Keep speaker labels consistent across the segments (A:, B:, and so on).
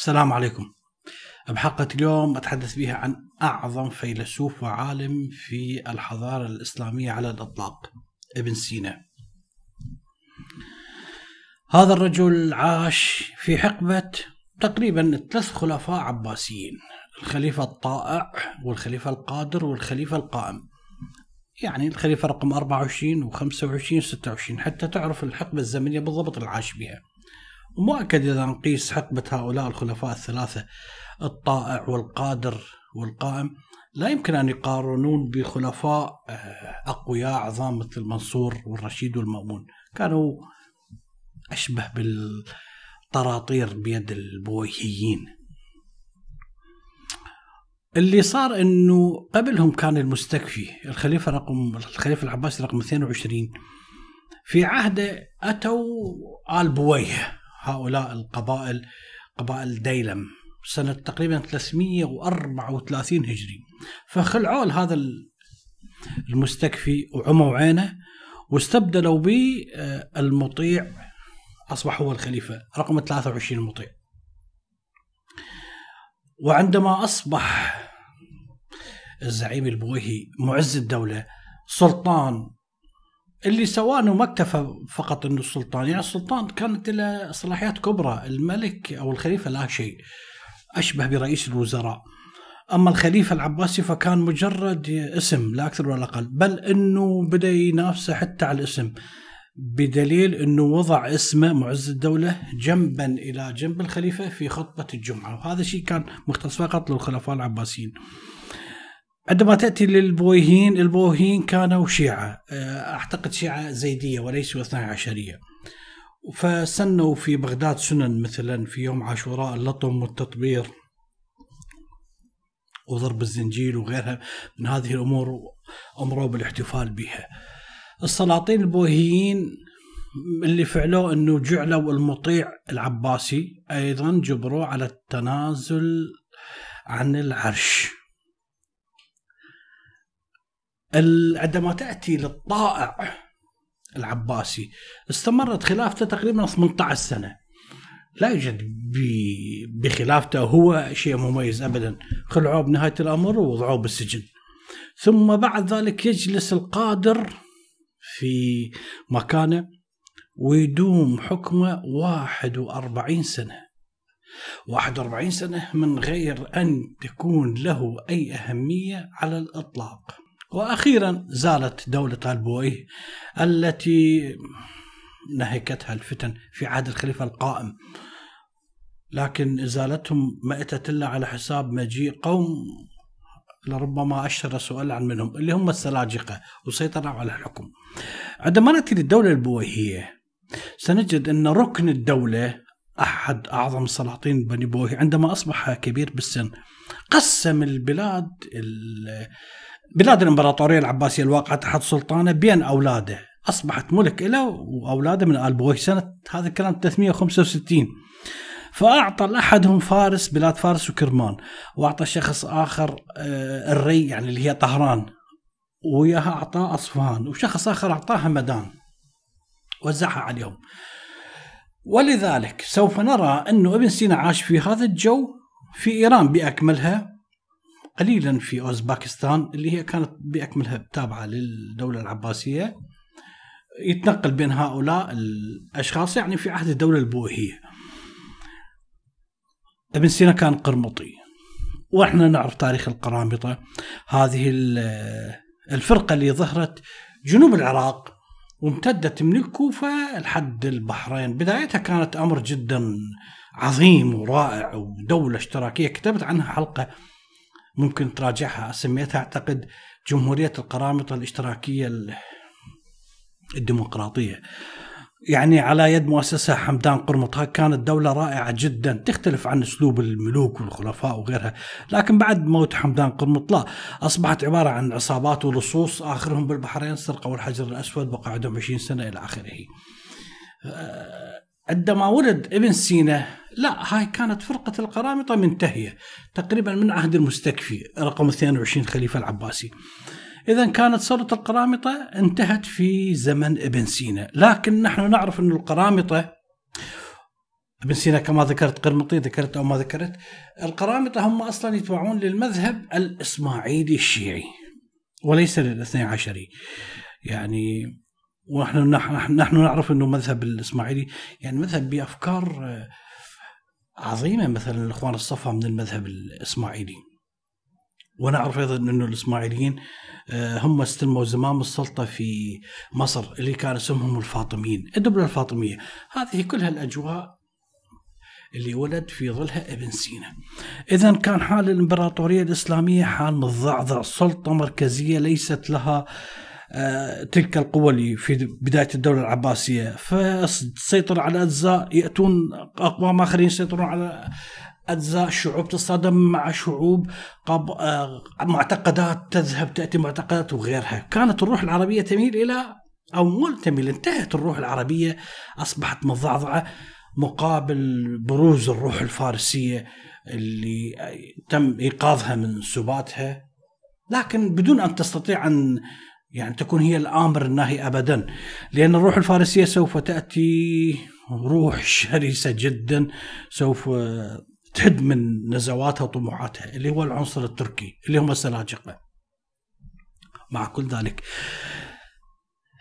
A: السلام عليكم. بحلقة اليوم أتحدث فيها عن أعظم فيلسوف وعالم في الحضارة الإسلامية على الإطلاق ابن سينا. هذا الرجل عاش في حقبة تقريبا ثلاث خلفاء عباسيين الخليفة الطائع والخليفة القادر والخليفة القائم. يعني الخليفة رقم 24 و25 و26 حتى تعرف الحقبة الزمنية بالضبط اللي عاش بها. ومؤكد إذا نقيس حقبة هؤلاء الخلفاء الثلاثة الطائع والقادر والقائم لا يمكن أن يقارنون بخلفاء آه، أقوياء عظام مثل منصور والرشيد والمأمون. كانوا أشبه بالطراطير بيد البويهيين. اللي صار إنه قبلهم كان المستكفي الخليفة رقم الخليفة العباسي رقم 22 في عهده أتوا آل بويه هؤلاء القبائل قبائل ديلم سنة تقريبا 334 هجري. فخلعوا هذا المستكفي وعموا عينه واستبدلوا به آه، المطيع أصبح هو الخليفة رقم 23 المطيع. وعندما أصبح الزعيم البويهي معز الدولة سلطان اللي سواه أنه ما اكتفى فقط إنه السلطان. يعني السلطان كانت له صلاحيات كبرى. الملك أو الخليفة لا شيء أشبه برئيس الوزراء. أما الخليفة العباسي فكان مجرد اسم لا أكثر ولا أقل. بل إنه بدأ ينافسه حتى على الاسم بدليل إنه وضع اسمه معز الدولة جنبا إلى جنب الخليفة في خطبة الجمعة. وهذا الشيء كان مختص فقط للخلفاء العباسيين. عندما تأتي للبويهين البويهين كانوا شيعة آه، أعتقد شيعة زيدية وليسوا اثنى عشرية. فسنوا في بغداد سنن مثلا في يوم عاشوراء اللطم والتطبير وضرب الزنجيل وغيرها من هذه الأمور أمروا بالاحتفال بها. السلاطين البويهيين اللي فعلوه إنه جعلوا المطيع العباسي أيضا جبروه على التنازل عن العرش. عندما تأتي للطائع العباسي. استمرت خلافته تقريبا 18 سنة. لا يوجد بخلافته هو شيء مميز أبدا. خلعوه بنهاية الأمر ووضعوه بالسجن. ثم بعد ذلك يجلس القادر في مكانه ويدوم حكمه 41 سنة. 41 سنة من غير أن تكون له أي أهمية على الإطلاق. وأخيرا زالت دولة البويه التي نهكتها الفتن في عهد الخليفة القائم لكن ازالتهم ما اتت إلا على حساب مجيء قوم لربما أشهر سؤال عن منهم اللي هم السلاجقة وسيطروا على الحكم. عندما نأتي للدولة البويهيه سنجد أن ركن الدولة أحد أعظم سلاطين بني بويه عندما أصبح كبير بالسن قسم البلاد بلاد الامبراطوريه العباسية الواقعة تحت سلطانه بين أولاده. أصبحت ملك له وأولاده من آل بويه سنة هذا الكلام 365 فأعطى لأحدهم فارس بلاد فارس وكرمان. وأعطى شخص آخر آه، الري يعني اللي هي طهران. وياها أعطاه أصفهان. وشخص آخر أعطاه همدان. وزعها عليهم. ولذلك سوف نرى انه ابن سينا عاش في هذا الجو في إيران بأكملها. قليلا في أوزباكستان اللي هي كانت بأكملها تابعه للدولة العباسية. يتنقل بين هؤلاء الأشخاص يعني في عهد الدولة البويهيه. ابن سينا كان قرمطي. وإحنا نعرف تاريخ القرامطة. هذه الفرقة اللي ظهرت جنوب العراق وامتدت من الكوفة لحد البحرين، بدايتها كانت أمر جدا عظيم ورائع ودولة اشتراكية كتبت عنها حلقة ممكن تراجعها. سميتها أعتقد جمهورية القرامطه الاشتراكية الديمقراطية. يعني على يد مؤسسة حمدان قرمط كانت دولة رائعة جدا. تختلف عن أسلوب الملوك والخلفاء وغيرها. لكن بعد موت حمدان قرمط لا. أصبحت عبارة عن عصابات ولصوص آخرهم بالبحرين سرقوا الحجر الأسود بقى عندهم 20 سنة إلى آخره. آه، عندما ولد ابن سينا. لا هاي كانت فرقة القرامطة منتهية. تقريبا من عهد المستكفي رقم 22 خليفة العباسي. إذا كانت سلطة القرامطة انتهت في زمن ابن سينا. لكن نحن نعرف أن القرامطة ابن سينا كما ذكرت قرمطي ذكرت أو ما ذكرت القرامطة هم أصلا يتبعون للمذهب الإسماعيلي الشيعي وليس للاثني عشري. يعني ونحن نحن نعرف إنه مذهب الإسماعيلي يعني مذهب بأفكار عظيمة. مثلا الاخوان الصفا من المذهب الإسماعيلي. ونعرف أيضا إنه الإسماعيليين آه، هم استلموا زمام السلطة في مصر اللي كان اسمهم الفاطميين، الدولة الفاطمية، هذه كلها الأجواء اللي ولد في ظلها ابن سينا. اذا كان حال الإمبراطورية الإسلامية حال متضعضع، سلطة مركزية ليست لها آه، تلك القوة اللي في بداية الدولة العباسية. فتسيطر على أجزاء يأتون أقوام آخرين يسيطرون على أجزاء شعوب تصادم مع شعوب قب... آه، معتقدات تذهب تأتي معتقدات وغيرها، كانت الروح العربية تميل إلى أو مو تميل انتهت الروح العربية أصبحت مضعضعة مقابل بروز الروح الفارسية اللي تم إيقاظها من سباتها. لكن بدون أن تستطيع أن يعني تكون هي الأمر الناهي ابدا. لأن الروح الفارسية سوف تأتي روح شرسة جدا سوف تحد من نزواتها وطموحاتها اللي هو العنصر التركي اللي هم السلاجقه مع كل ذلك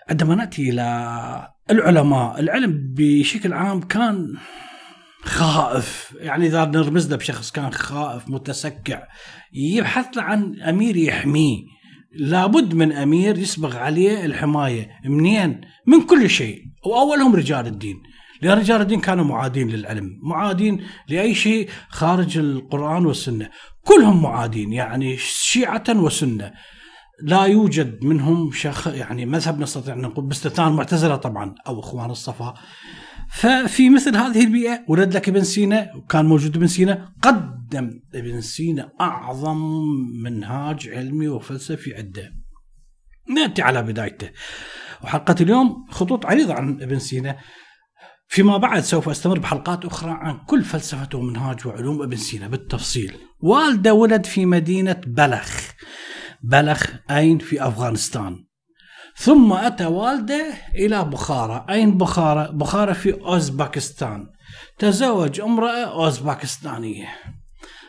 A: عندما نأتي إلى العلماء العلم بشكل عام كان خائف. يعني إذا نرمز له بشخص كان خائف متسكع يبحث عن أمير يحميه. لابد من أمير يسبغ عليه الحماية منين؟ من كل شيء وأولهم رجال الدين. لأن رجال الدين كانوا معادين للعلم معادين لأي شيء خارج القرآن والسنة. كلهم معادين يعني شيعة وسنة. لا يوجد منهم شخ يعني مذهب نستطيع أن نقول باستثناء المعتزلة طبعا أو إخوان الصفا. ففي مثل هذه البيئة ولد لك ابن سينا وكان موجود ابن سينا قدم ابن سينا أعظم منهاج علمي وفلسفي عنده نأتي على بدايته وحلقة اليوم خطوط عريضة عن ابن سينا فيما بعد سوف أستمر بحلقات أخرى عن كل فلسفة ومنهاج وعلوم ابن سينا بالتفصيل. والده ولد في مدينة بلخ. بلخ أين في أفغانستان. ثم أتى والده إلى بخارى، أين بخارى؟ بخارى في أوزباكستان. تزوج امرأة أوزباكستانية.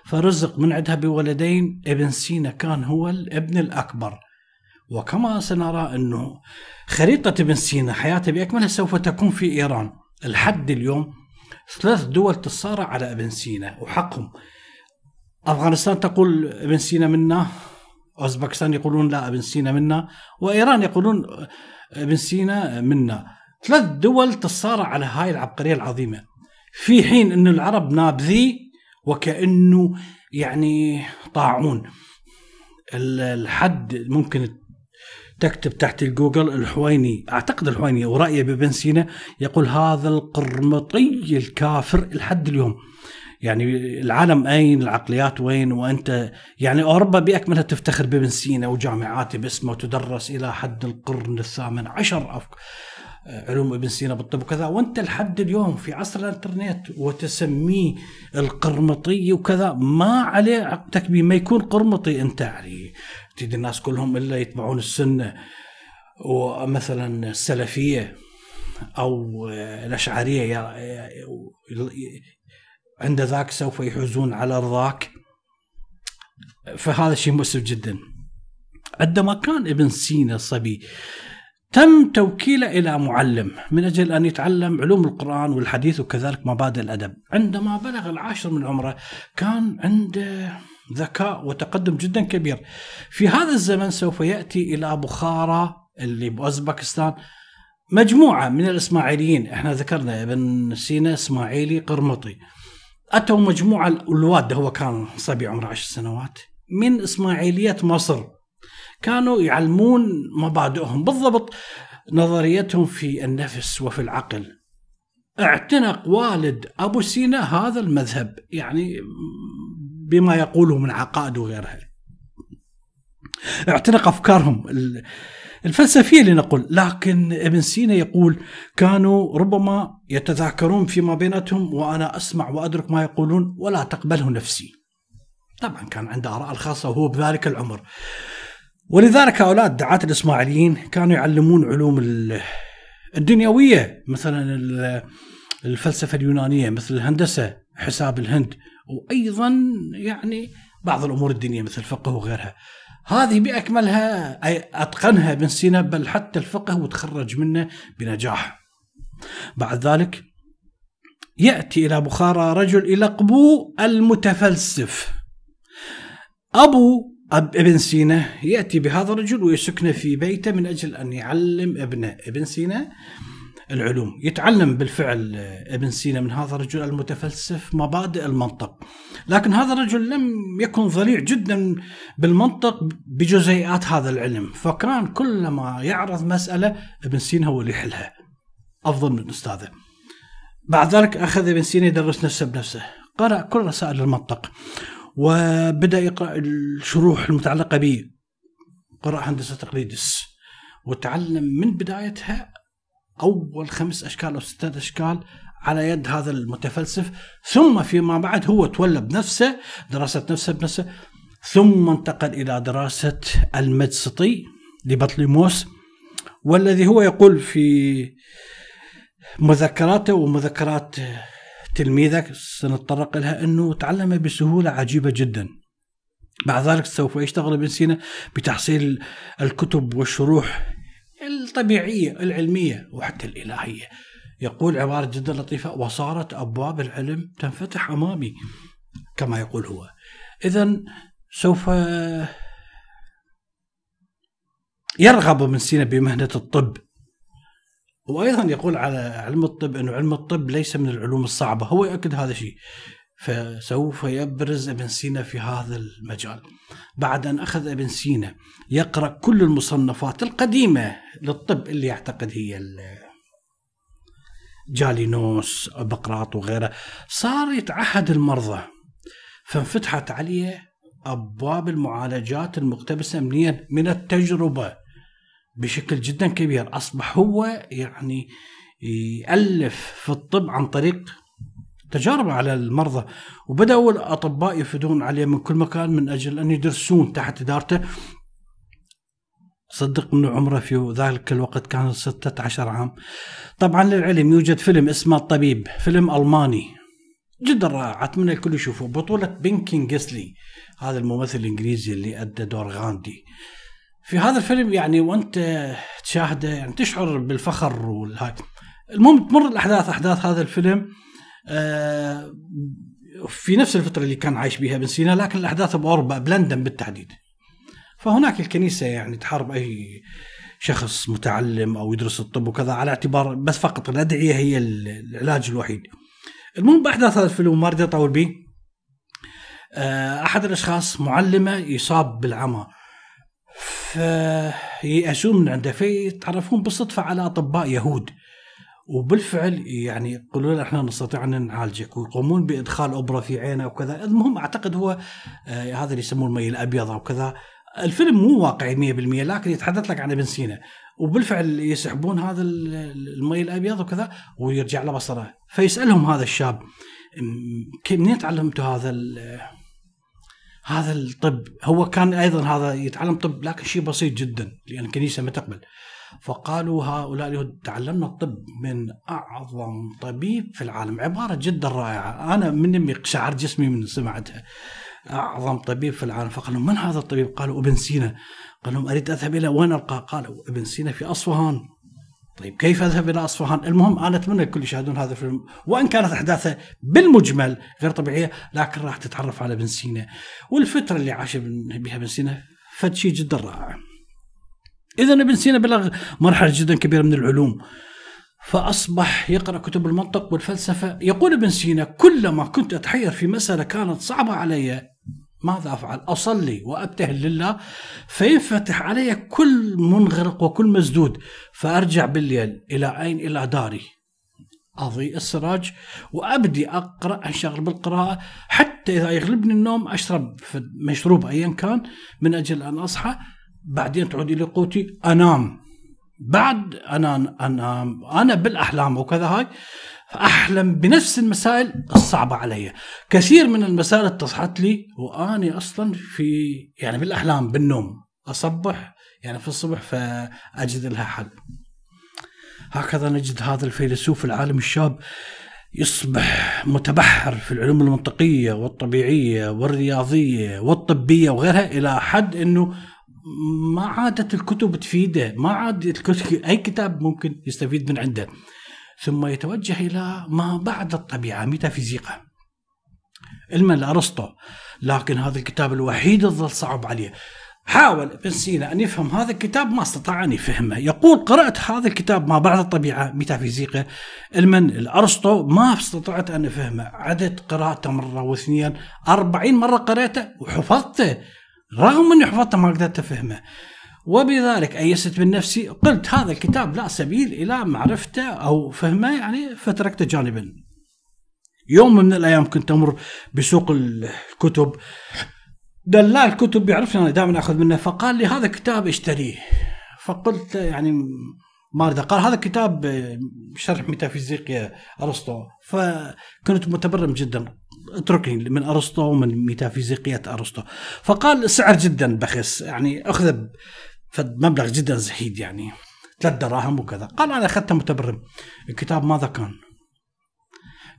A: فرزق من عندها بولدين ابن سينا كان هو الابن الأكبر. وكما سنرى أنه خريطة ابن سينا حياته بأكملها سوف تكون في إيران. لحد اليوم ثلاث دول تتصارع على ابن سينا وحقهم أفغانستان تقول ابن سينا منا اوزبكستان يقولون لا ابن سينا منا وإيران يقولون ابن سينا منا. ثلاث دول تتصارع على هاي العبقرية العظيمة. في حين إن العرب نابذي وكأنه يعني طاعون. الحد ممكن تكتب تحت الجوجل الحويني أعتقد الحويني ورأيه بابن سينا يقول هذا القرمطي الكافر لحد اليوم. يعني العالم أين العقليات وين وأنت يعني أوروبا باكملها تفتخر بابن سينا وجامعاته باسمه وتدرس إلى حد القرن الثامن عشر أفك. علوم ابن سينا بالطب وكذا وأنت لحد اليوم في عصر الإنترنت وتسميه القرمطي وكذا ما عليه عقدك ما يكون قرمطي أنت يعني تريد الناس كلهم إلا يتبعون السنة ومثلا السلفية أو الأشعرية عند ذاك سوف يحوزون على رضاك فهذا شيء مؤسف جدا. عندما كان ابن سينا صبي تم توكيله إلى معلم. من أجل أن يتعلم علوم القرآن والحديث وكذلك مبادئ الأدب. عندما بلغ العاشر من عمره كان عنده ذكاء وتقدم جدا كبير. في هذا الزمن سوف يأتي إلى بخارى اللي بأوزبكستان. مجموعة من الإسماعيليين. إحنا ذكرنا ابن سينا إسماعيلي قرمطي. أتوا مجموعة الواد هو كان صبي عمره عشر سنوات من إسماعيلية مصر. كانوا يعلمون مبادئهم بالضبط نظريتهم في النفس وفي العقل. اعتنق والد أبو سينا هذا المذهب يعني بما يقوله من عقائد وغيرها. اعتنق أفكارهم الفلسفية لنقول لكن ابن سينا يقول كانوا ربما يتذاكرون فيما بيناتهم وأنا أسمع وأدرك ما يقولون ولا تقبله نفسي. طبعا كان عنده آراء الخاصة وهو بذلك العمر. ولذلك هؤلاء الدعاة الإسماعيليين كانوا يعلمون علوم الدنيوية مثلا الفلسفة اليونانية مثل الهندسة حساب الهند وأيضا يعني بعض الأمور الدينية مثل الفقه وغيرها. هذه بأكملها أتقنها ابن سينا بل حتى الفقه وتخرج منه بنجاح. بعد ذلك يأتي إلى بخارى رجل يلقبوه المتفلسف. أبو ابن سينا يأتي بهذا الرجل ويسكنه في بيته من أجل أن يعلم ابنه ابن سينا العلوم. يتعلم بالفعل ابن سينا من هذا الرجل المتفلسف مبادئ المنطق. لكن هذا الرجل لم يكن ضليع جدا بالمنطق بجزيئات هذا العلم. فكان كلما يعرض مسألة ابن سينا هو اللي يحلها. أفضل من أستاذه. بعد ذلك أخذ ابن سينا يدرس نفسه بنفسه. قرأ كل رسائل المنطق. وبدأ يقرأ الشروح المتعلقة به قرأ هندسة تقليدس. وتعلم من بدايتها أول خمس أشكال أو ستة أشكال على يد هذا المتفلسف ثم فيما بعد هو تولى بنفسه دراسه نفسه بنفسه ثم انتقل إلى دراسة المدسطي لبطليموس والذي هو يقول في مذكراته ومذكرات تلميذه سنتطرق لها أنه تعلم بسهولة عجيبة جدا. بعد ذلك سوف يشتغل ابن سينا بتحصيل الكتب والشروح الطبيعية العلمية وحتى الإلهية. يقول عبارة جدا لطيفة وصارت أبواب العلم تنفتح أمامي كما يقول هو. إذا سوف يرغب ابن سينا بمهنة الطب. وأيضا يقول على علم الطب أنه علم الطب ليس من العلوم الصعبة. هو يؤكد هذا الشيء. فسوف يبرز ابن سينا في هذا المجال. بعد أن أخذ ابن سينا يقرأ كل المصنفات القديمة للطب اللي يعتقد هي جالينوس بقراط وغيره صار يتعهد المرضى. فانفتحت عليه أبواب المعالجات المقتبسة منين من التجربة بشكل جدا كبير. أصبح هو يعني يألف في الطب عن طريق تجارب على المرضى. وبدأوا الأطباء يفدون عليه من كل مكان من أجل أن يدرسون تحت إدارته. صدق أنه عمره في ذلك الوقت كان 16 عام. طبعا للعلم يوجد فيلم اسمه الطبيب فيلم ألماني. جدا رائع أتمنى الكل يشوفه. بطولة بينكين جيسلي هذا الممثل الإنجليزي اللي أدى دور غاندي. في هذا الفيلم يعني وأنت تشاهده يعني تشعر بالفخر والهاي. المهم تمر الأحداث أحداث هذا الفيلم. في نفس الفترة اللي كان عايش بها ابن سينا لكن الأحداث بأوروبا بلندن بالتحديد. فهناك الكنيسة يعني تحارب أي شخص متعلم أو يدرس الطب وكذا على اعتبار بس فقط الأدعية هي العلاج الوحيد. المهم بأحداث هذا الفيلم ما اريد اطول به آه، أحد الأشخاص معلمة يصاب بالعمى. فيأسون من عنده فيتعرفون بالصدفة على أطباء يهود. وبالفعل يعني يقولون إحنا نستطيع أن نعالجك ويقومون بإدخال ابره في عينه وكذا. المهم أعتقد هو آه هذا اللي يسموه المي الأبيض أو كذا. الفيلم مو واقعي 100% لكن يتحدث لك عن ابن سينا. وبالفعل يسحبون هذا المي الأبيض وكذا ويرجع له بصره. فيسألهم هذا الشاب منين تعلمتوا هذا هذا الطب؟ هو كان أيضا هذا يتعلم طب لكن شيء بسيط جدا لأن الكنيسة ما تقبل. فقالوا هؤلاء اليهود تعلمنا الطب من أعظم طبيب في العالم عبارة جدا رائعة أنا من يمي قشعر جسمي من سمعتها أعظم طبيب في العالم فقالوا من هذا الطبيب؟ قالوا ابن سينا قال لهم أريد أذهب إلى وين ألقى؟ قالوا ابن سينا في أصفهان طيب كيف أذهب إلى أصفهان؟ المهم أنا اتمنى الكل يشاهدون هذا الفيلم وإن كانت أحداثه بالمجمل غير طبيعية لكن راح تتعرف على ابن سينا والفترة اللي عاش بها ابن سينا فد شيء جدا رائع. اذا ابن سينا بلغ مرحلة جدا كبيرة من العلوم فأصبح يقرأ كتب المنطق والفلسفة يقول ابن سينا كلما كنت أتحير في مسألة كانت صعبة علي ماذا أفعل؟ أصلي وأبتهل لله فينفتح علي كل منغرق وكل مسدود فأرجع بالليل إلى اين؟ إلى داري أضيء السراج وأبدي أقرأ انشغل بالقراءة حتى إذا يغلبني النوم أشرب مشروب ايا كان من أجل أن أصحى بعدين تعود إلى قوتي أنام. بعد أنا أنام. أنا بالأحلام وكذا هاي احلم بنفس المسائل الصعبة علي. كثير من المسائل اتصحت لي وأني أصلا في يعني بالأحلام بالنوم. أصبح يعني في الصبح فأجد لها حل. هكذا نجد هذا الفيلسوف العالم الشاب يصبح متبحر في العلوم المنطقية والطبيعية والرياضية والطبية وغيرها إلى حد أنه ما عادت الكتب تفيده ما عاد الكتب أي كتاب ممكن يستفيد من عنده. ثم يتوجه إلى ما بعد الطبيعة ميتافيزيقا علما لأرسطو لكن هذا الكتاب الوحيد الظل صعب عليه. حاول ابن سينا أن يفهم هذا الكتاب ما استطاع أن يفهمه. يقول قرأت هذا الكتاب ما بعد الطبيعة ميتافيزيقا علما الأرسطو ما استطعت أن أفهمه عدت قراءته مرة واثنين أربعين مرة قرأته وحفظته. رغم أني حفظته ما قدرت أفهمه. وبذلك أيست من نفسي قلت هذا الكتاب لا سبيل إلى معرفته أو فهمه يعني فتركته جانبا. يوم من الأيام كنت أمر بسوق الكتب. دلال الكتب يعرفني أنا دائما أخذ منه فقال لي هذا كتاب اشتريه. فقلت يعني ما أريد. قال هذا كتاب شرح ميتافيزيقيا أرسطو. فكنت متبرم جدا. اتركني من أرسطو ومن ميتافيزيقية أرسطو. فقال سعر جدا بخس يعني أخذ مبلغ جدا زهيد يعني ثلاث دراهم وكذا. قال أنا أخذته متبرم. الكتاب ماذا كان؟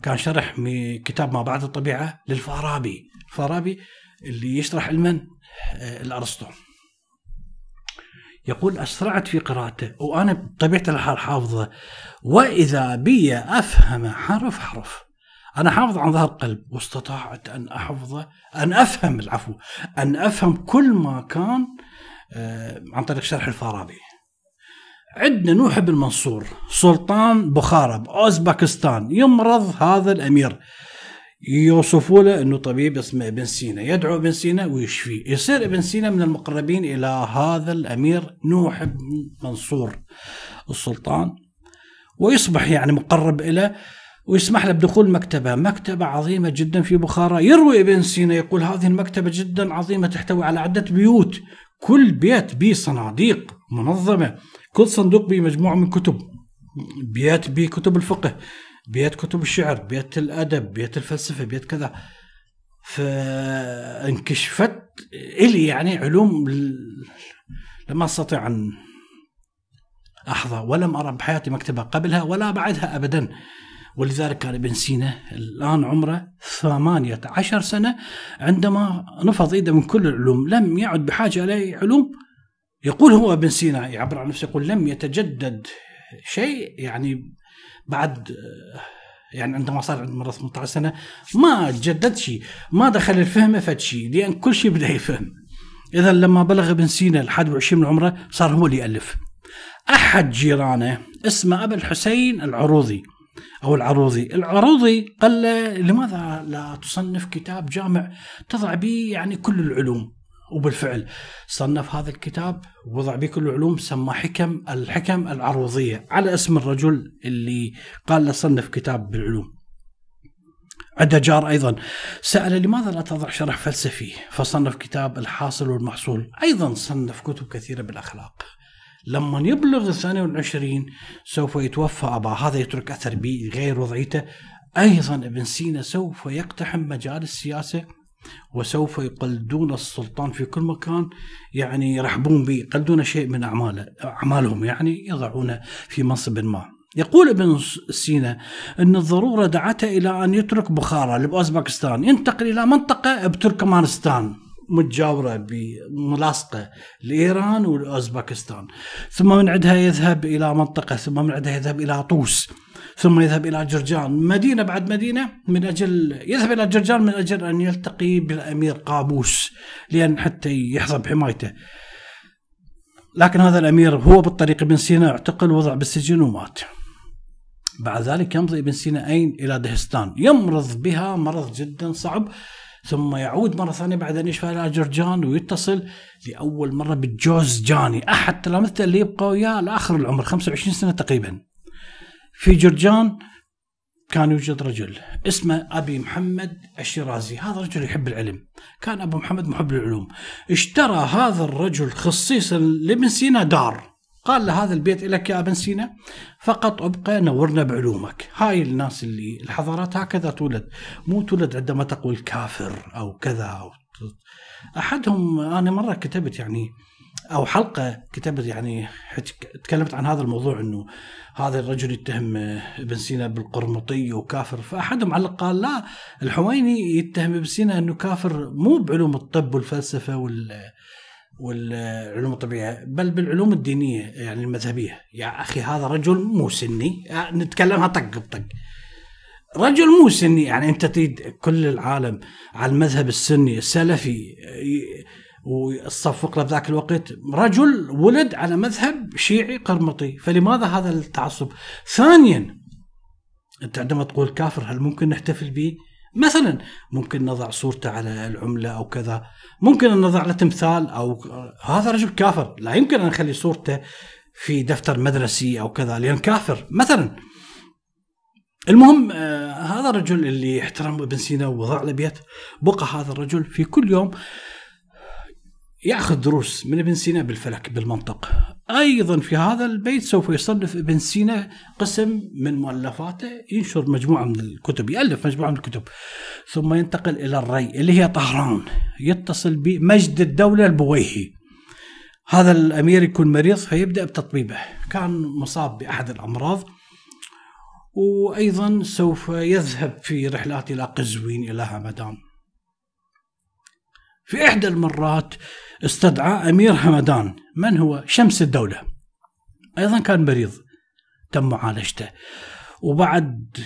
A: كان شرح كتاب ما بعد الطبيعة للفارابي. الفارابي اللي يشرح علما آه، الأرسطو. يقول أسرعت في قراءته وأنا بطبيعة الحال حافظه. وإذا بي أفهم حرف حرف. أنا حافظ عن ظهر قلب واستطعت أن أحفظه أن أفهم العفو أن أفهم كل ما كان آه، عن طريق شرح الفارابي. عندنا نوح بن منصور سلطان بخارى باوزباكستان يمرض هذا الأمير. يوصفوا له إنه طبيب اسمه ابن سينا يدعو ابن سينا ويشفيه. يصير ابن سينا من المقربين إلى هذا الأمير نوح بن منصور السلطان. ويصبح يعني مقرب له ويسمح له بدخول مكتبة مكتبة عظيمة جدا في بخارى. يروي ابن سينا يقول هذه المكتبة جدا عظيمة تحتوي على عدة بيوت كل بيت به صناديق منظمة. كل صندوق به مجموعة من كتب. بيت به كتب الفقه بيت كتب الشعر بيت الأدب بيت الفلسفة بيت كذا. فانكشفت إلي يعني علوم لما استطيع أن أحظى ولم أرى بحياتي مكتبة قبلها ولا بعدها ابدا. ولذلك كان ابن سينا الآن عمره ثمانية عشر سنة عندما نفض إيده من كل العلوم لم يعد بحاجة إلى علوم. يقول هو ابن سينا يعبر عن نفسه يقول لم يتجدد شيء يعني بعد يعني عندما صار عنده مرة 18 سنة ما جدد شيء ما دخل الفهم فد شيء لأن كل شيء بدأ يفهم. إذا لما بلغ ابن سينا ال 21 من عمره صار هو اللي يألف. أحد جيرانه اسمه أبا الحسين العروضي. أو العروضي. العروضي قال له لماذا لا تصنف كتاب جامع تضع به يعني كل العلوم؟ وبالفعل صنف هذا الكتاب ووضع به كل العلوم سمى حكم الحكم العروضية. على اسم الرجل اللي قال له صنف كتاب بالعلوم. عنده جار أيضا. سأل لماذا لا تضع شرح فلسفي؟ فصنف كتاب الحاصل والمحصول. أيضا صنف كتب كثيرة بالأخلاق. لما يبلغ الثاني والعشرين سوف يتوفى أباه هذا يترك أثر بغير وضعيته. أيضا ابن سينا سوف يقتحم مجال السياسة وسوف يقلدون السلطان في كل مكان. يعني يرحبون به يقلدون شيء من أعماله أعمالهم يعني يضعونه في منصب ما. يقول ابن سينا أن الضرورة دعته إلى أن يترك بخارى لأوزباكستان ينتقل إلى منطقة بتركمانستان. متجاورة بملاصقة لإيران وأوزباكستان ثم من عندها يذهب إلى منطقة ثم من عندها يذهب إلى طوس ثم يذهب إلى جرجان. مدينة بعد مدينة من أجل يذهب إلى جرجان من أجل أن يلتقي بالأمير قابوس لأن حتى يحظى بحمايته. لكن هذا الأمير هو بالطريق ابن سينا اعتقل وضع بالسجن ومات. بعد ذلك يمضي ابن سينا أين؟ إلى دهستان. يمرض بها مرض جدا صعب. ثم يعود مرة ثانية بعد أن يشفى إلى جرجان ويتصل لأول مرة بالجوز جاني. أحد تلامذته اللي يبقى وياه لآخر العمر 25 سنة تقريبا. في جرجان كان يوجد رجل اسمه أبي محمد الشيرازي. هذا رجل يحب العلم. كان أبو محمد محب للعلوم. اشترى هذا الرجل خصيصا لابن سينا دار. قال له هذا البيت لك يا ابن سينا فقط أبقى نورنا بعلومك. هاي الناس اللي الحضارات هكذا تولد. مو تولد عندما تقول كافر أو كذا أو أحدهم أنا مرة كتبت يعني أو حلقة كتبت يعني تكلمت عن هذا الموضوع إنه هذا الرجل يتهم ابن سينا بالقرمطي وكافر. فأحدهم علق قال لا الحويني يتهم ابن سينا إنه كافر مو بعلوم الطب والفلسفة وال. والعلوم الطبيعية بل بالعلوم الدينية يعني المذهبية. يا أخي هذا رجل مو سني. نتكلمها طق بطق رجل مو سني. يعني أنت تريد كل العالم على المذهب السني السلفي وصفق له بذاك الوقت. رجل ولد على مذهب شيعي قرمطي. فلماذا هذا التعصب؟ ثانيا أنت عندما تقول كافر هل ممكن نحتفل به؟ مثلا ممكن نضع صورته على العملة أو كذا. ممكن أن نضع له تمثال أو هذا رجل كافر. لا يمكن أن نخلي صورته في دفتر مدرسي أو كذا لأن كافر. مثلا المهم آه هذا الرجل اللي احترم ابن سينا ووضع له بيت بقى هذا الرجل في كل يوم يأخذ دروس من ابن سينا بالفلك بالمنطق. أيضا في هذا البيت سوف يصنف ابن سينا قسم من مؤلفاته ينشر مجموعة من الكتب يألف مجموعة من الكتب ثم ينتقل إلى الري اللي هي طهران يتصل بمجد الدولة البويهي. هذا الأمير يكون مريض فيبدأ بتطبيبه. كان مصاب بأحد الأمراض وأيضا سوف يذهب في رحلات إلى قزوين إلى همدان في إحدى المرات استدعى أمير همدان من هو؟ شمس الدولة. أيضا كان مريض تم معالجته. وبعد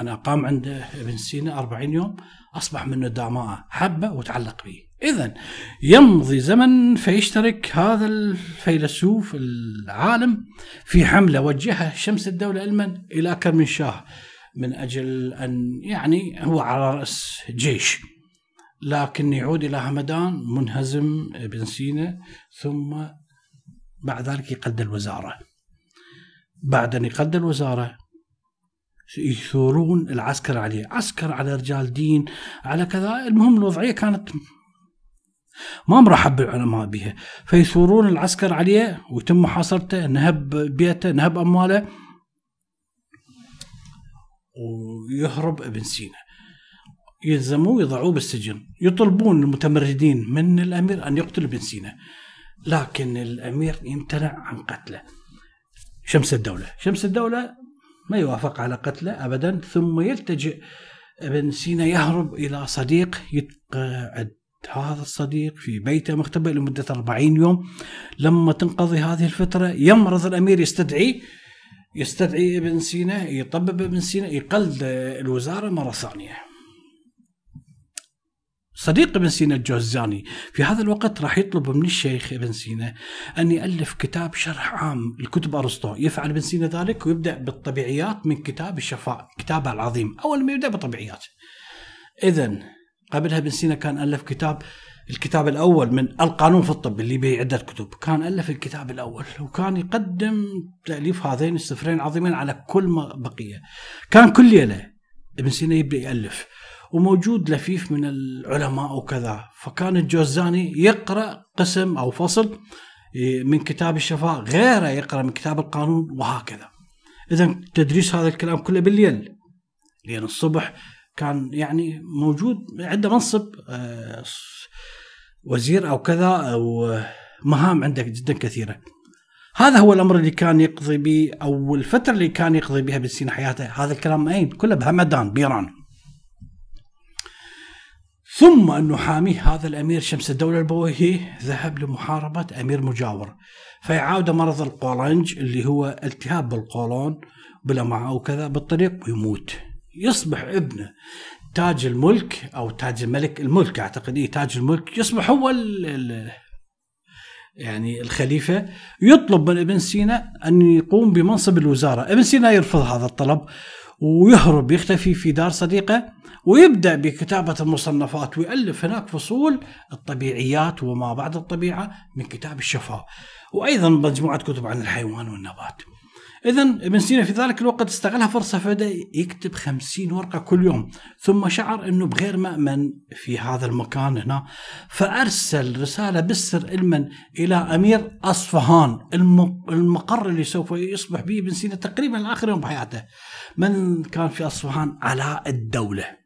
A: أنا قام عنده ابن سينا أربعين يوم أصبح منه داماء حبة وتعلق به إذا يمضي زمن فيشترك هذا الفيلسوف العالم في حملة وجهها شمس الدولة علما إلى كرمنشاه من أجل أن يعني هو على رأس جيش. لكن يعود إلى همدان منهزم ابن سينا ثم بعد ذلك يقد الوزارة. بعد أن يقد الوزارة يثورون العسكر عليه. عسكر على رجال دين على كذا. المهم الوضعية كانت ما مرحب العلماء بها. فيثورون العسكر عليه ويتم محاصرته نهب بيته نهب أمواله ويهرب ابن سينا. يلزموه ويضعوه بالسجن. يطلبون المتمردين من الأمير أن يقتل ابن سينا. لكن الأمير يمتنع عن قتله. شمس الدولة. شمس الدولة ما يوافق على قتله أبدا. ثم يلتجئ ابن سينا يهرب إلى صديق. يتقعد هذا الصديق في بيته مختبئ لمدة 40 يوم. لما تنقضي هذه الفترة يمرض الأمير يستدعي يستدعي ابن سينا يطبب ابن سينا يقلد الوزارة مرة ثانية. صديق ابن سينا الجوزاني في هذا الوقت راح يطلب من الشيخ ابن سينا أن يألف كتاب شرح عام لكتب أرسطو. يفعل ابن سينا ذلك ويبدأ بالطبيعيات من كتاب الشفاء كتابه العظيم. أول ما يبدأ بالطبيعيات. إذا قبلها ابن سينا كان ألف كتاب. الكتاب الأول من القانون في الطب اللي به عدة كتب. كان ألف الكتاب الأول وكان يقدم تأليف هذين السفرين عظيمين على كل ما بقية كان كل ليلة ابن سينا يبدأ يألف. وموجود لفيف من العلماء وكذا فكان الجوزاني يقرأ قسم أو فصل إيه، من كتاب الشفاء غيره يقرأ من كتاب القانون وهكذا. إذا تدريس هذا الكلام كله بالليل لأن الصبح كان يعني موجود عنده منصب آه، وزير أو كذا أو مهام عنده جدا كثيرة. هذا هو الأمر اللي كان يقضي به أو الفترة اللي كان يقضي بها بسين حياته. هذا الكلام أين؟ كله بهمدان بإيران ثم أنه حاميه هذا الأمير شمس الدولة البويهي ذهب لمحاربة أمير مجاور. فيعاود مرض القولنج اللي هو التهاب بالقولون بلا معه وكذا بالطريق ويموت. يصبح ابنه تاج الملك أو تاج الملك الملك أعتقد إيه تاج الملك يصبح هو ال ال يعني الخليفة. يطلب من ابن سينا أن يقوم بمنصب الوزارة، ابن سينا يرفض هذا الطلب ويهرب يختفي في دار صديقه. ويبدأ بكتابة المصنفات ويالف هناك فصول الطبيعيات وما بعد الطبيعة من كتاب الشفاء. وأيضا مجموعة كتب عن الحيوان والنبات. اذا ابن سينا في ذلك الوقت استغلها فرصة فبدا يكتب خمسين ورقة كل يوم. ثم شعر إنه بغير مأمن في هذا المكان هنا. فأرسل رسالة بالسر علما إلى أمير أصفهان المقر اللي سوف يصبح به ابن سينا تقريبا آخر يوم بحياته. من كان في أصفهان؟ علاء الدولة.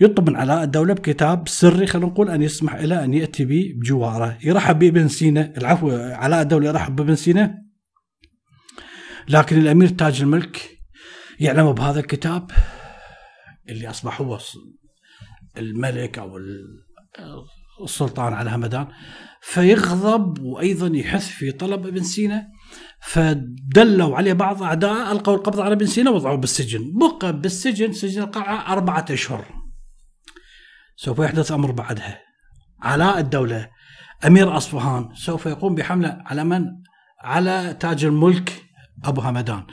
A: يطلب من علاء الدولة بكتاب سري خلينا نقول أن يسمح له أن يأتي به بجواره. يرحب بابن سينا. العفو علاء الدولة يرحب بابن سينا. لكن الأمير تاج الملك يعلم بهذا الكتاب اللي أصبح هو الملك أو السلطان على همدان فيغضب وأيضا يحث في طلب ابن سينا. فدلوا عليه بعض أعداء ألقوا القبض على ابن سينا وضعوه بالسجن. بقى بالسجن سجن القلعه أربعة أشهر. سوف يحدث أمر بعدها. علاء الدولة أمير أصفهان سوف يقوم بحملة على من؟ على تاج الملك أبو همدان.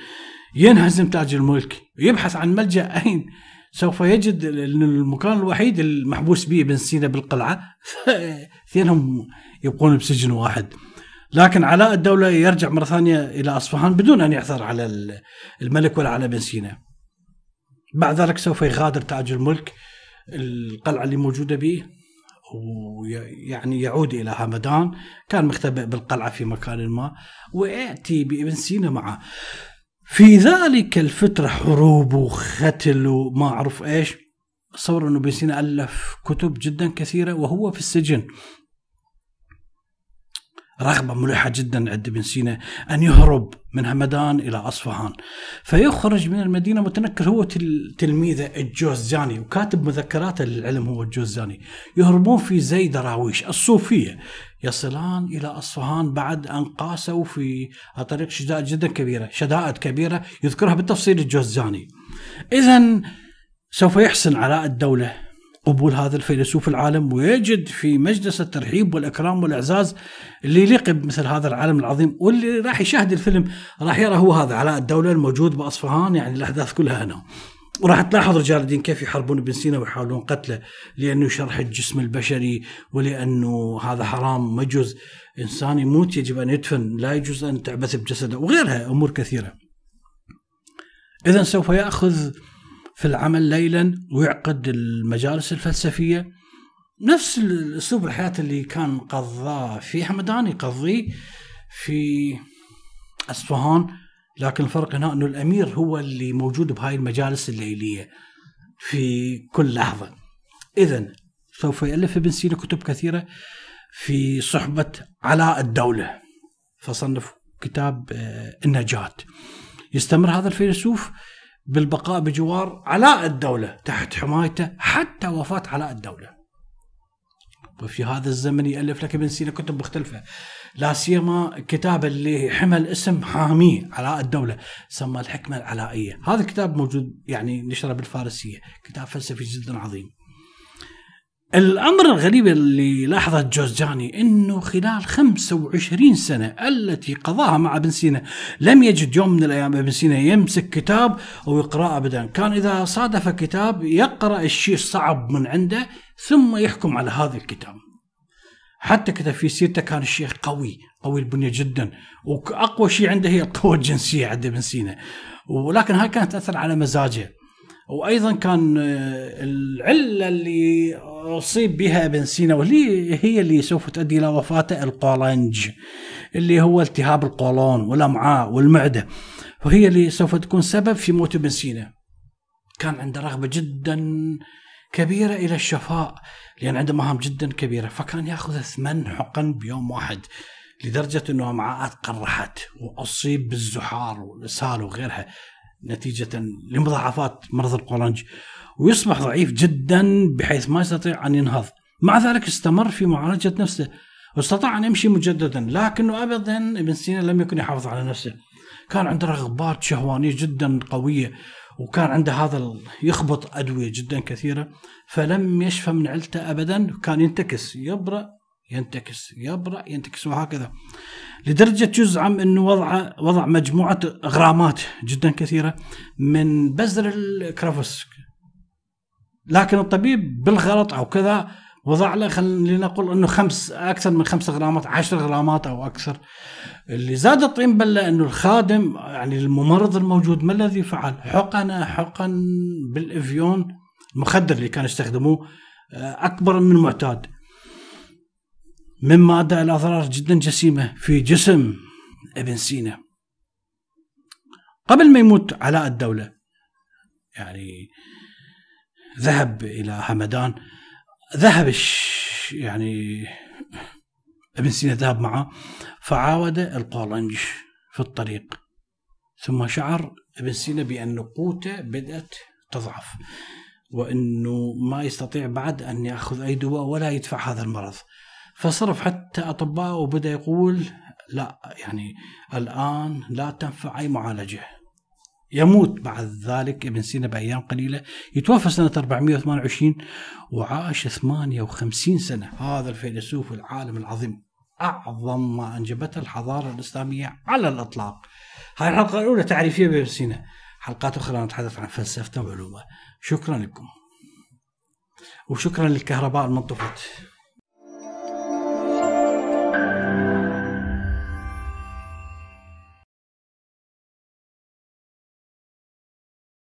A: ينهزم تاج الملك يبحث عن ملجأ أين؟ سوف يجد المكان الوحيد المحبوس به ابن سينا بالقلعة. اثنينهم يبقون بسجن واحد. لكن علاء الدولة يرجع مرة ثانية إلى أصفهان بدون أن يعثر على الملك ولا على ابن سينا. بعد ذلك سوف يغادر تاج الملك القلعة اللي موجودة به ويعني يعود إلى همدان كان مختبئ بالقلعة في مكان ما ويأتي بابن سينا معه. في ذلك الفترة حروب وختل وما أعرف إيش تصور أنه ابن سينا ألف كتب جدا كثيرة وهو في السجن. رغبة ملحة جدا عند ابن سينا أن يهرب من همدان إلى أصفهان. فيخرج من المدينة متنكر هو تلميذه الجوزجاني وكاتب مذكراته للعلم هو الجوزجاني يهربون في زي دراويش الصوفية. يصلان إلى أصفهان بعد أن قاسوا في طريق شدائد جدا كبيرة شدائد كبيرة يذكرها بالتفصيل الجوزجاني إذا سوف يحسن علاء الدولة. قبول هذا الفيلسوف العالم ويجد في مجلس الترحيب والإكرام والإعزاز اللي يليق بمثل هذا العالم العظيم واللي راح يشاهد الفيلم راح يرى هو هذا علاء الدولة الموجود بأصفهان يعني الأحداث كلها هنا وراح تلاحظ رجال الدين كيف يحاربون ابن سينا ويحاولون قتله لأنه شرح الجسم البشري ولأنه هذا حرام ما يجوز إنسان يموت يجب أن يدفن لا يجوز أن تعبث بجسده وغيرها أمور كثيرة. اذا سوف يأخذ في العمل ليلا ويعقد المجالس الفلسفية نفس اسلوب الحياة اللي كان قضاه في حمدان يقضيه في اصفهان لكن الفرق هنا إنه الأمير هو اللي موجود بهاي المجالس الليلية في كل لحظة. اذا سوف يألف ابن سينا كتب كثيرة في صحبة علاء الدولة فصنف كتاب آه، النجاة. يستمر هذا الفيلسوف بالبقاء بجوار علاء الدولة تحت حمايته حتى وفاة علاء الدولة. وفي هذا الزمن يألف لك ابن سينا كتب مختلفة. لا سيما كتاب اللي حمل اسم حاميه علاء الدولة سمى الحكمة العلائية. هذا الكتاب موجود يعني نشره بالفارسية كتاب فلسفي جدا عظيم. الأمر الغريب اللي لاحظه جوزجاني إنه خلال 25 سنة التي قضاها مع ابن سينا لم يجد يوم من الأيام ابن سينا يمسك كتاب أو يقراه ابدا، كان إذا صادف كتاب يقرأ الشيء الصعب من عنده ثم يحكم على هذا الكتاب. حتى كتب في سيرته كان الشيخ قوي، قوي البنية جدا، وأقوى شيء عنده هي القوة الجنسية عند ابن سينا. ولكن هاي كانت تأثر على مزاجه. وأيضا كان آه، العلة اللي أصيب بها ابن سينا واللي هي اللي سوف تؤدي إلى وفاته القولنج اللي هو التهاب القولون والامعاء والمعدة. وهي اللي سوف تكون سبب في موت ابن سينا. كان عنده رغبة جدا كبيرة إلى الشفاء لأن عنده مهام جدا كبيرة. فكان يأخذ ثمان حقن بيوم واحد لدرجة إنه امعاءات قرحت وأصيب بالزحار والاسهال وغيرها. نتيجة لمضاعفات مرض القولنج ويصبح ضعيف جدا بحيث ما يستطيع أن ينهض. مع ذلك استمر في معالجة نفسه واستطاع أن يمشي مجددا لكنه أبدا ابن سينا لم يكن يحافظ على نفسه. كان عنده رغبات شهوانية جدا قوية وكان عنده هذا يخبط أدوية جدا كثيرة فلم يشفى من علته أبدا كان ينتكس يبرأ ينتكس يبرأ ينتكس وهكذا. لدرجة يزعم أنه وضع وضع مجموعة غرامات جدا كثيرة من بذر الكرافسك لكن الطبيب بالغلط أو كذا وضع له خلينا نقول إنه خمس أكثر من خمس غرامات عشر غرامات أو أكثر. اللي زاد الطين بلة إنه الخادم يعني الممرض الموجود ما الذي فعل؟ حقن حقن بالإفيون المخدر اللي كانوا يستخدموه آه، أكبر من المعتاد مما أدى إلى أضرار جدا جسيمة في جسم ابن سينا. قبل ما يموت علاء الدولة يعني ذهب إلى همدان. ذهب يعني ابن سينا ذهب معه فعاود القولنج في الطريق. ثم شعر ابن سينا بأن قوته بدأت تضعف وأنه ما يستطيع بعد أن يأخذ أي دواء ولا يدفع هذا المرض. فصرف حتى أطباء وبدأ يقول لا يعني الآن لا تنفع أي معالجة. يموت بعد ذلك ابن سينا بأيام قليلة. يتوفى سنة 428 وعاش 58 سنة. هذا الفيلسوف العالم العظيم. أعظم ما أنجبته الحضارة الإسلامية على الإطلاق. هاي الحلقة الأولى تعريفية بابن سينا. حلقات أخرى نتحدث عن فلسفته وعلومه شكرا لكم. وشكرا للكهرباء المنطفت